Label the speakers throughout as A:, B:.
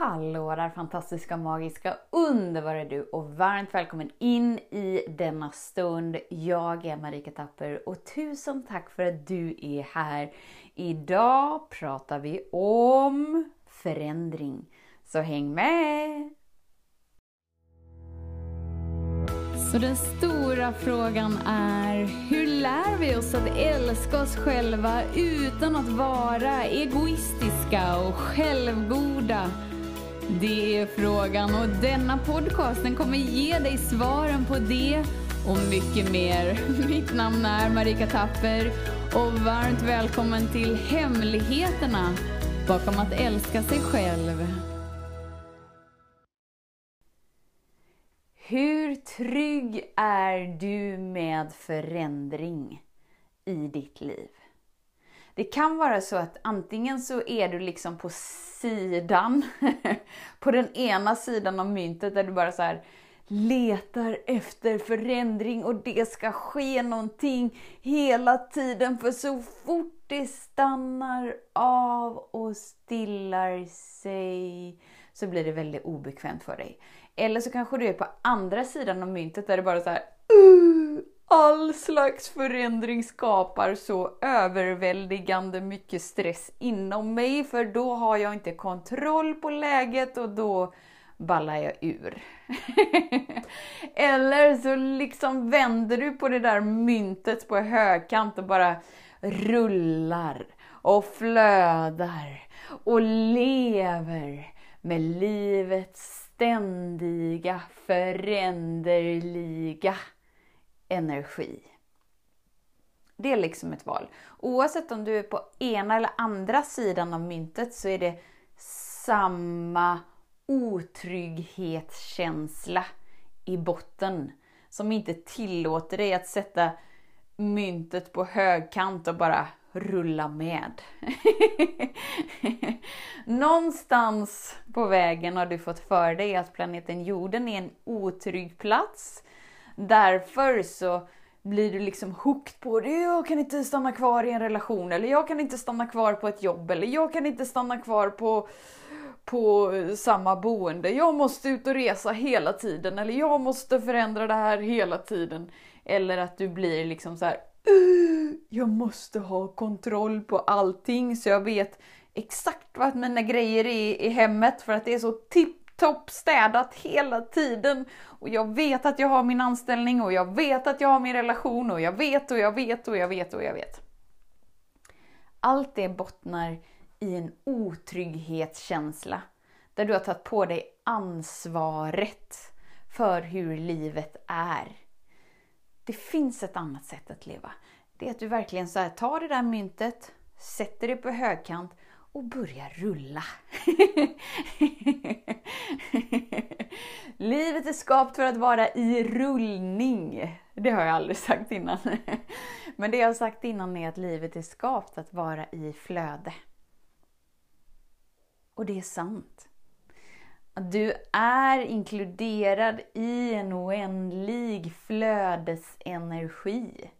A: Hallå där fantastiska, magiska, underbara du och varmt välkommen in i denna stund. Jag är Marika Tapper och tusen tack för att du är här. Idag pratar vi om förändring. Så häng med! Så den stora frågan är, hur lär vi oss att älska oss själva utan att vara egoistiska och självgoda? Det är frågan och denna podcast den kommer ge dig svaren på det och mycket mer. Mitt namn är Marika Tapper och varmt välkommen till Hemligheterna bakom att älska sig själv. Hur trygg är du med förändring i ditt liv? Det kan vara så att antingen så är du liksom på sidan, på den ena sidan av myntet där du bara så här letar efter förändring och det ska ske någonting hela tiden för så fort det stannar av och stillar sig så blir det väldigt obekvämt för dig. Eller så kanske du är på andra sidan av myntet där det bara så här uh, All slags förändring skapar så överväldigande mycket stress inom mig för då har jag inte kontroll på läget och då ballar jag ur. Eller så liksom vänder du på det där myntet på högkant och bara rullar och flödar och lever med livets ständiga föränderliga energi. Det är liksom ett val. Oavsett om du är på ena eller andra sidan av myntet så är det samma otrygghetskänsla i botten som inte tillåter dig att sätta myntet på högkant och bara rulla med. Någonstans på vägen har du fått för dig att planeten jorden är en otrygg plats. Därför så blir du liksom hooked på det. Jag kan inte stanna kvar i en relation eller jag kan inte stanna kvar på ett jobb eller jag kan inte stanna kvar på, på samma boende. Jag måste ut och resa hela tiden eller jag måste förändra det här hela tiden. Eller att du blir liksom så här uh, jag måste ha kontroll på allting så jag vet exakt vad mina grejer är i hemmet för att det är så tipptopp städat hela tiden. Och jag vet att jag har min anställning och jag vet att jag har min relation och jag vet och jag vet och jag vet och jag vet. Allt det bottnar i en otrygghetskänsla där du har tagit på dig ansvaret för hur livet är. Det finns ett annat sätt att leva. Det är att du verkligen så här, tar det där myntet, sätter det på högkant och börjar rulla. Livet är skapat för att vara i rullning. Det har jag aldrig sagt innan. Men det jag har sagt innan är att livet är skapat att vara i flöde. Och det är sant. Att du är inkluderad i en oändlig flödesenergi.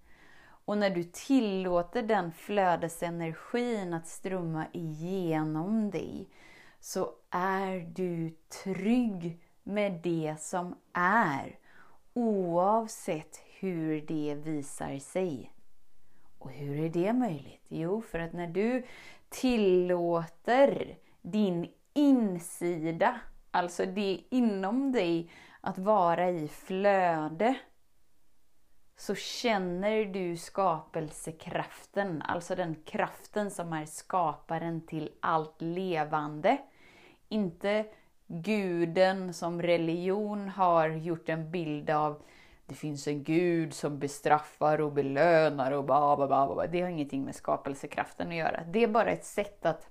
A: Och när du tillåter den flödesenergin att strömma igenom dig så är du trygg med det som är oavsett hur det visar sig. Och hur är det möjligt? Jo, för att när du tillåter din insida, alltså det inom dig, att vara i flöde så känner du skapelsekraften, alltså den kraften som är skaparen till allt levande. Inte guden som religion har gjort en bild av. Det finns en gud som bestraffar och belönar och ba, ba, ba, ba. Det har ingenting med skapelsekraften att göra. Det är bara ett sätt att,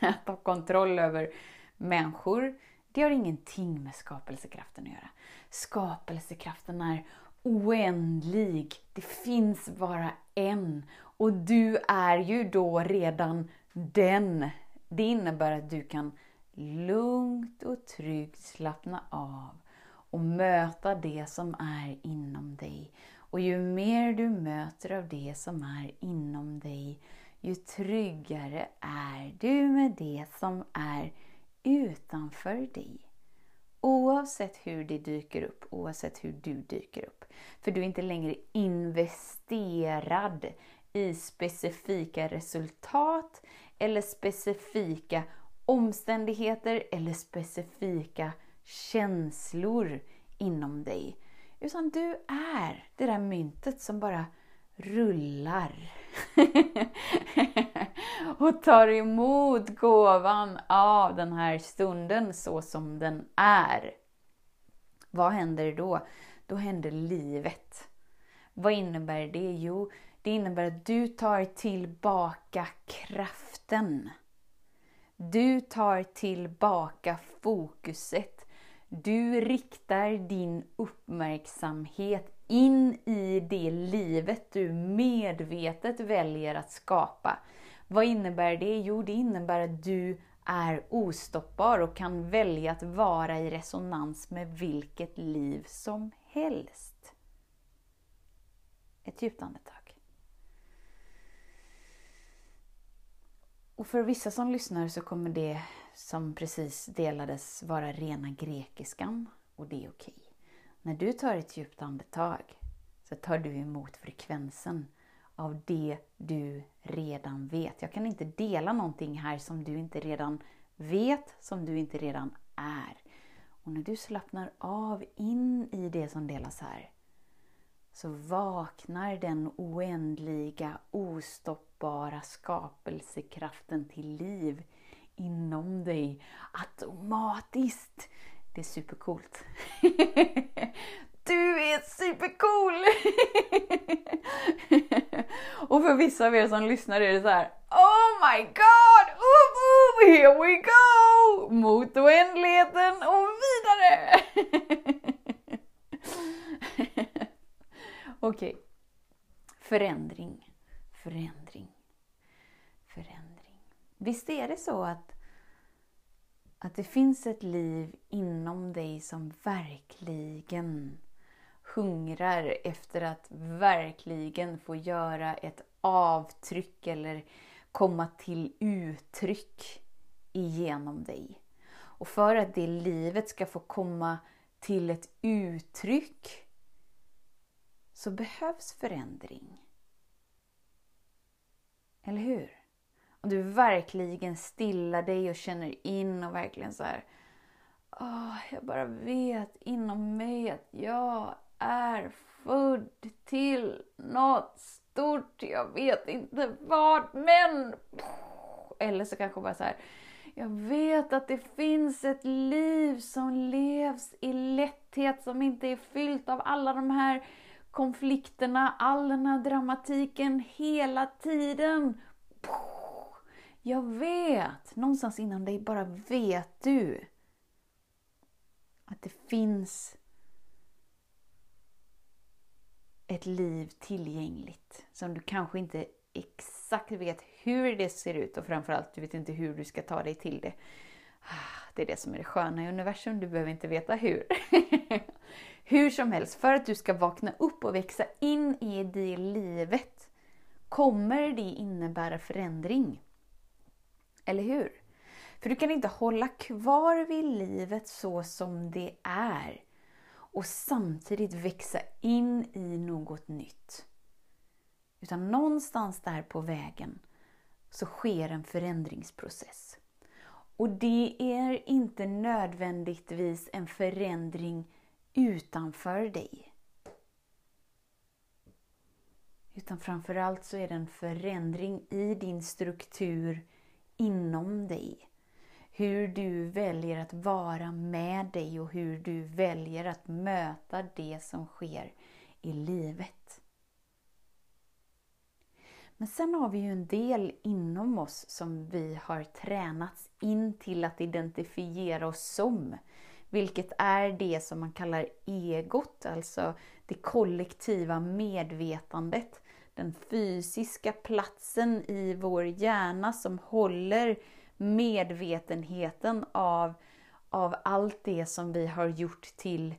A: att ta kontroll över människor. Det har ingenting med skapelsekraften att göra. Skapelsekraften är oändlig. Det finns bara en. Och du är ju då redan den. Det innebär att du kan lugnt och tryggt slappna av och möta det som är inom dig. Och ju mer du möter av det som är inom dig, ju tryggare är du med det som är utanför dig. Oavsett hur det dyker upp, oavsett hur du dyker upp. För du är inte längre investerad i specifika resultat eller specifika omständigheter eller specifika känslor inom dig. Utan du är det där myntet som bara rullar. och tar emot gåvan av den här stunden så som den är. Vad händer då? Då händer livet. Vad innebär det? Jo, det innebär att du tar tillbaka kraften. Du tar tillbaka fokuset. Du riktar din uppmärksamhet in i det livet du medvetet väljer att skapa. Vad innebär det? Jo, det innebär att du är ostoppbar och kan välja att vara i resonans med vilket liv som helst. Ett djupt andetag. Och för vissa som lyssnar så kommer det som precis delades vara rena grekiskan och det är okej. När du tar ett djupt andetag så tar du emot frekvensen av det du redan vet. Jag kan inte dela någonting här som du inte redan vet, som du inte redan är. Och när du slappnar av in i det som delas här så vaknar den oändliga, ostoppbara skapelsekraften till liv inom dig automatiskt. Det är supercoolt. Du är supercool! Och för vissa av er som lyssnar är det så här, Oh my god! Ooh, ooh, here we go! Mot oändligheten och vidare! Okej. Okay. Förändring, förändring, förändring. Visst är det så att, att det finns ett liv inom dig som verkligen hungrar efter att verkligen få göra ett avtryck eller komma till uttryck igenom dig. Och för att det livet ska få komma till ett uttryck så behövs förändring. Eller hur? Och du verkligen stillar dig och känner in och verkligen så här. Oh, jag bara vet inom mig att jag är född till något stort. Jag vet inte vad, men... Eller så kanske bara så här. Jag vet att det finns ett liv som levs i lätthet, som inte är fyllt av alla de här konflikterna, all den här dramatiken hela tiden. Jag vet, någonstans inom dig bara vet du att det finns ett liv tillgängligt som du kanske inte exakt vet hur det ser ut och framförallt du vet inte hur du ska ta dig till det. Ah, det är det som är det sköna i universum, du behöver inte veta hur. hur som helst, för att du ska vakna upp och växa in i det livet kommer det innebära förändring. Eller hur? För du kan inte hålla kvar vid livet så som det är och samtidigt växa in i något nytt. Utan någonstans där på vägen så sker en förändringsprocess. Och det är inte nödvändigtvis en förändring utanför dig. Utan framförallt så är det en förändring i din struktur inom dig hur du väljer att vara med dig och hur du väljer att möta det som sker i livet. Men sen har vi ju en del inom oss som vi har tränats in till att identifiera oss som. Vilket är det som man kallar egot, alltså det kollektiva medvetandet. Den fysiska platsen i vår hjärna som håller medvetenheten av, av allt det som vi har gjort till,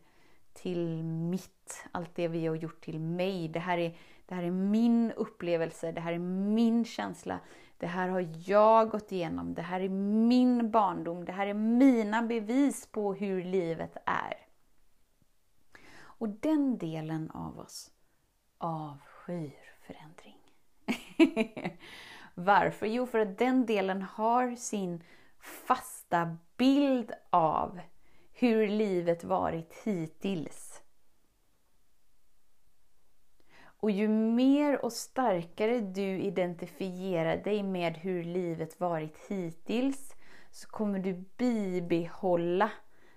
A: till mitt, allt det vi har gjort till mig. Det här, är, det här är min upplevelse, det här är min känsla. Det här har jag gått igenom. Det här är min barndom. Det här är mina bevis på hur livet är. Och den delen av oss avskyr förändring. Varför? Jo, för att den delen har sin fasta bild av hur livet varit hittills. Och ju mer och starkare du identifierar dig med hur livet varit hittills så kommer du bibehålla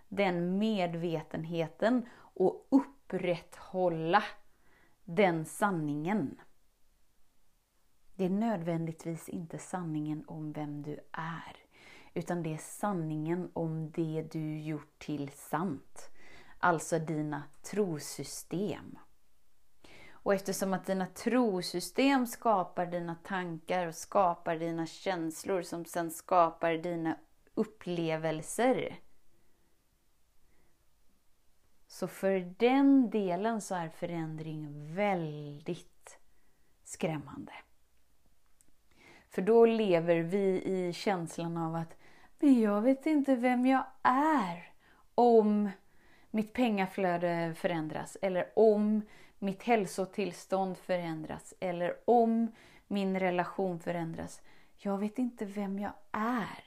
A: den medvetenheten och upprätthålla den sanningen. Det är nödvändigtvis inte sanningen om vem du är, utan det är sanningen om det du gjort till sant. Alltså dina trosystem. Och eftersom att dina trosystem skapar dina tankar och skapar dina känslor som sen skapar dina upplevelser. Så för den delen så är förändring väldigt skrämmande. För då lever vi i känslan av att men jag vet inte vem jag är om mitt pengaflöde förändras eller om mitt hälsotillstånd förändras eller om min relation förändras. Jag vet inte vem jag är.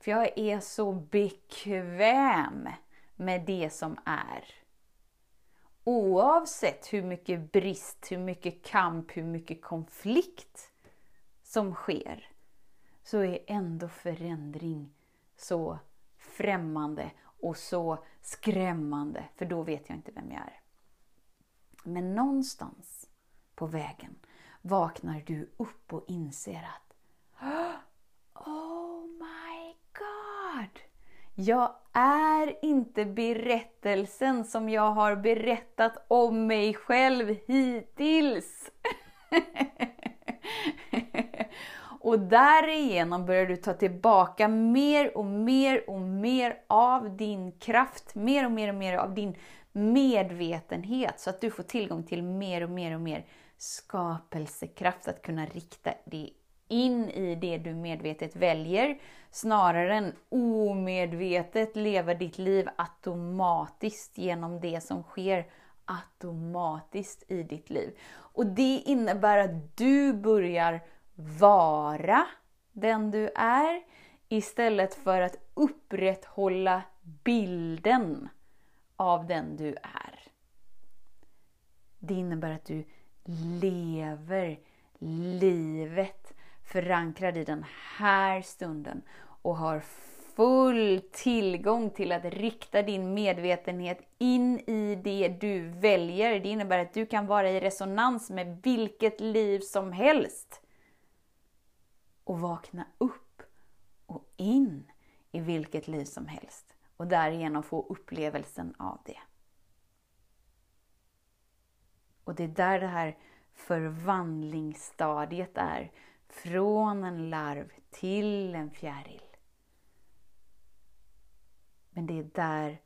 A: För jag är så bekväm med det som är. Oavsett hur mycket brist, hur mycket kamp, hur mycket konflikt som sker så är ändå förändring så främmande och så skrämmande, för då vet jag inte vem jag är. Men någonstans på vägen vaknar du upp och inser att Oh my God! Jag är inte berättelsen som jag har berättat om mig själv hittills. Och därigenom börjar du ta tillbaka mer och mer och mer av din kraft, mer och mer och mer av din medvetenhet så att du får tillgång till mer och mer och mer skapelsekraft att kunna rikta det in i det du medvetet väljer snarare än omedvetet leva ditt liv automatiskt genom det som sker automatiskt i ditt liv. Och det innebär att du börjar vara den du är istället för att upprätthålla bilden av den du är. Det innebär att du lever livet förankrad i den här stunden och har full tillgång till att rikta din medvetenhet in i det du väljer. Det innebär att du kan vara i resonans med vilket liv som helst och vakna upp och in i vilket liv som helst och därigenom få upplevelsen av det. Och det är där det här förvandlingsstadiet är, från en larv till en fjäril. Men det är där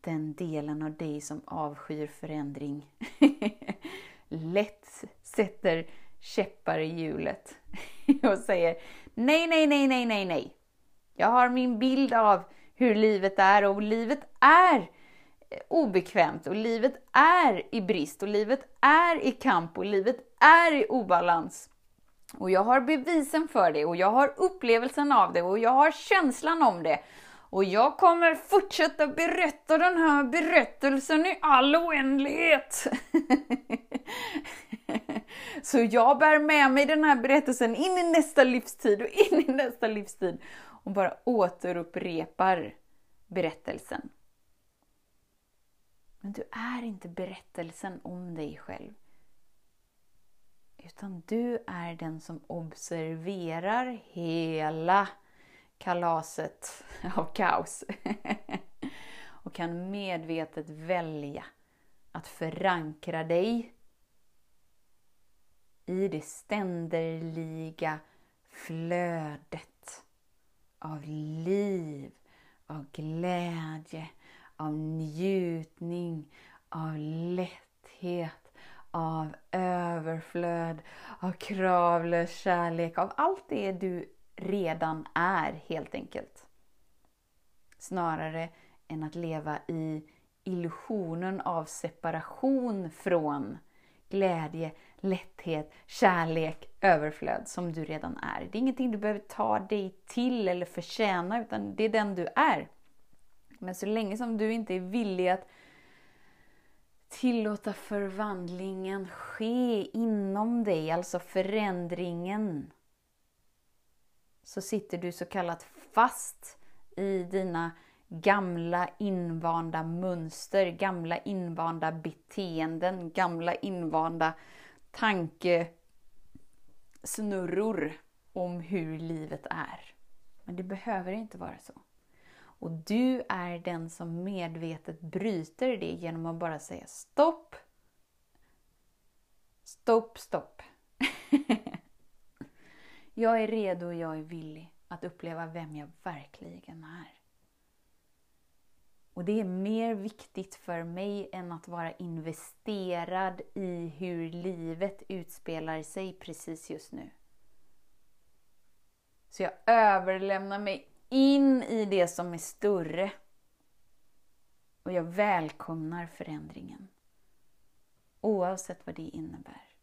A: den delen av dig som avskyr förändring lätt sätter käppar i hjulet och säger nej, nej, nej, nej, nej, nej. Jag har min bild av hur livet är och livet är eh, obekvämt och livet är i brist och livet är i kamp och livet är i obalans. Och jag har bevisen för det och jag har upplevelsen av det och jag har känslan om det. Och jag kommer fortsätta berätta den här berättelsen i all oändlighet. Så jag bär med mig den här berättelsen in i nästa livstid och in i nästa livstid och bara återupprepar berättelsen. Men du är inte berättelsen om dig själv. Utan du är den som observerar hela kalaset av kaos. och kan medvetet välja att förankra dig i det ständerliga flödet av liv, av glädje, av njutning, av lätthet, av överflöd, av kravlös kärlek, av allt det du redan är helt enkelt. Snarare än att leva i illusionen av separation från glädje, lätthet, kärlek, överflöd som du redan är. Det är ingenting du behöver ta dig till eller förtjäna utan det är den du är. Men så länge som du inte är villig att tillåta förvandlingen ske inom dig, alltså förändringen, så sitter du så kallat fast i dina gamla invanda mönster, gamla invanda beteenden, gamla invanda tankesnurror om hur livet är. Men det behöver inte vara så. Och du är den som medvetet bryter det genom att bara säga stopp. Stopp, stopp. jag är redo och jag är villig att uppleva vem jag verkligen är. Och det är mer viktigt för mig än att vara investerad i hur livet utspelar sig precis just nu. Så jag överlämnar mig in i det som är större. Och jag välkomnar förändringen. Oavsett vad det innebär.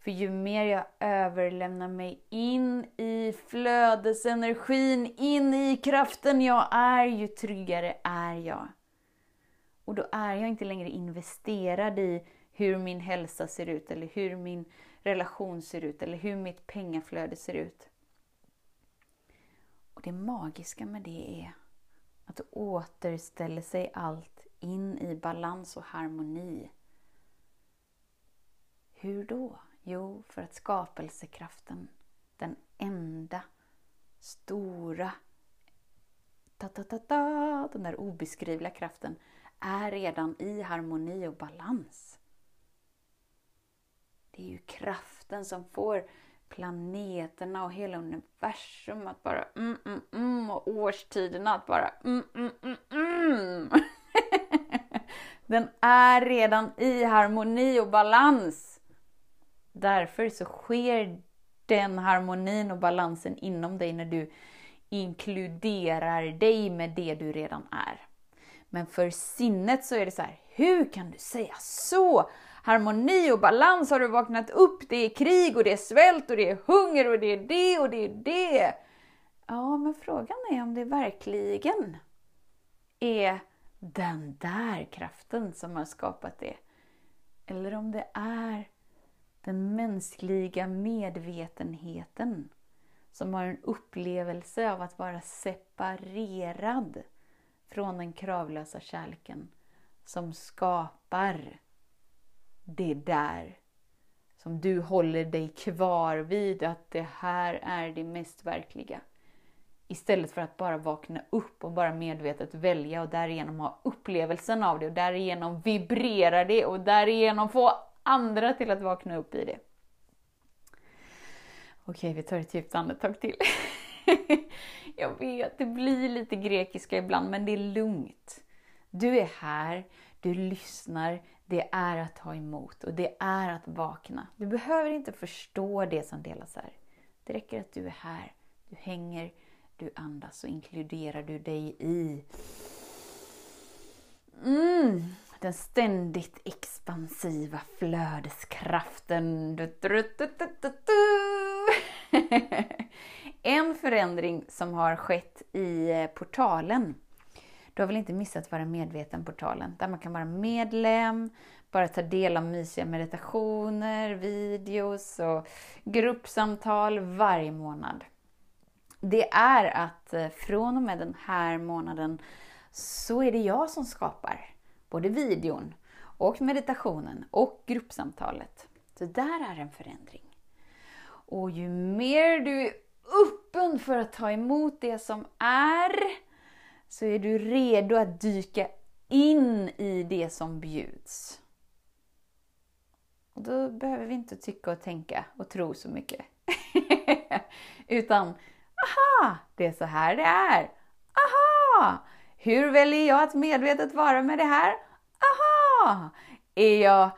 A: För ju mer jag överlämnar mig in i flödesenergin, in i kraften jag är, ju tryggare är jag. Och då är jag inte längre investerad i hur min hälsa ser ut, eller hur min relation ser ut, eller hur mitt pengaflöde ser ut. Och det magiska med det är att det återställer sig allt in i balans och harmoni. Hur då? Jo, för att skapelsekraften, den enda stora, ta, ta, ta, ta, den där obeskrivliga kraften, är redan i harmoni och balans. Det är ju kraften som får planeterna och hela universum att bara mm, mm, mm och årstiderna att bara mm, mm, mm, mm. Den är redan i harmoni och balans. Därför så sker den harmonin och balansen inom dig när du inkluderar dig med det du redan är. Men för sinnet så är det så här, hur kan du säga så? harmoni och balans har du vaknat upp. Det är krig och det är svält och det är hunger och det är det och det är det. Ja, men frågan är om det verkligen är den där kraften som har skapat det. Eller om det är den mänskliga medvetenheten som har en upplevelse av att vara separerad från den kravlösa kärleken som skapar det där som du håller dig kvar vid, att det här är det mest verkliga. Istället för att bara vakna upp och bara medvetet välja och därigenom ha upplevelsen av det och därigenom vibrera det och därigenom få andra till att vakna upp i det. Okej, vi tar ett djupt andetag till. Jag vet, det blir lite grekiska ibland, men det är lugnt. Du är här, du lyssnar, det är att ta emot och det är att vakna. Du behöver inte förstå det som delas här. Det räcker att du är här, du hänger, du andas och inkluderar du dig i mm, den ständigt expansiva flödeskraften. en förändring som har skett i eh, portalen du har väl inte missat Vara medveten-portalen där man kan vara medlem, bara ta del av mysiga meditationer, videos och gruppsamtal varje månad. Det är att eh, från och med den här månaden så är det jag som skapar både videon och meditationen och gruppsamtalet. Så där är en förändring. Och ju mer du är öppen för att ta emot det som är, så är du redo att dyka in i det som bjuds. Och då behöver vi inte tycka och tänka och tro så mycket. Utan, aha, det är så här det är. Aha! Hur väljer jag att medvetet vara med det här? Aha! Är jag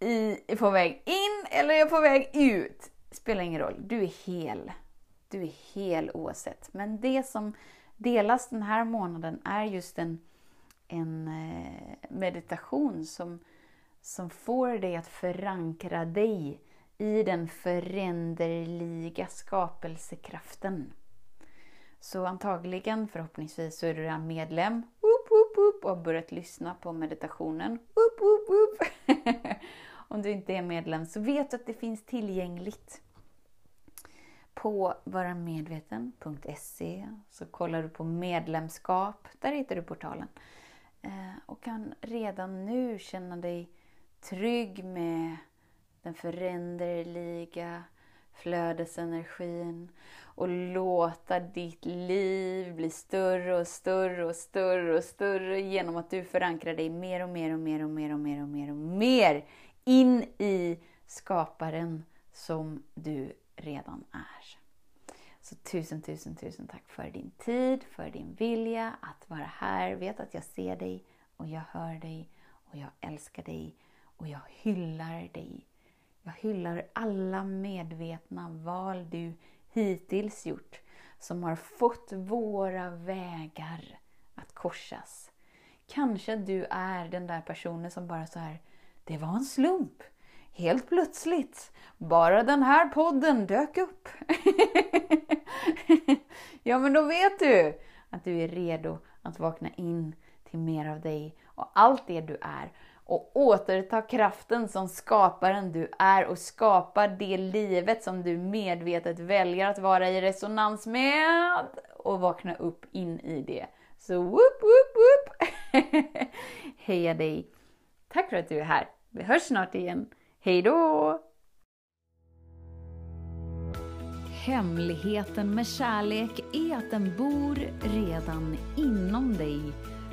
A: i, på väg in eller är jag på väg ut? Spelar ingen roll. Du är hel. Du är hel oavsett. Men det som delas den här månaden är just en, en eh, meditation som, som får dig att förankra dig i den föränderliga skapelsekraften. Så antagligen, förhoppningsvis, så är du redan medlem upp, upp, upp, och har börjat lyssna på meditationen. Upp, upp, upp. Om du inte är medlem så vet du att det finns tillgängligt på varamedveten.se så kollar du på medlemskap, där hittar du portalen. Eh, och kan redan nu känna dig trygg med den föränderliga flödesenergin och låta ditt liv bli större och större och större och större genom att du förankrar dig mer och mer och mer och mer och mer och mer och mer in i skaparen som du redan är. Så tusen, tusen, tusen tack för din tid, för din vilja att vara här. Vet att jag ser dig och jag hör dig och jag älskar dig och jag hyllar dig. Jag hyllar alla medvetna val du hittills gjort som har fått våra vägar att korsas. Kanske du är den där personen som bara så här, det var en slump. Helt plötsligt, bara den här podden dök upp. ja, men då vet du att du är redo att vakna in till mer av dig och allt det du är och återta kraften som skaparen du är och skapa det livet som du medvetet väljer att vara i resonans med och vakna upp in i det. Så whoop, whoop, whoop! Heja dig! Tack för att du är här. Vi hörs snart igen. Hej då! Hemligheten med kärlek är att den bor redan inom dig.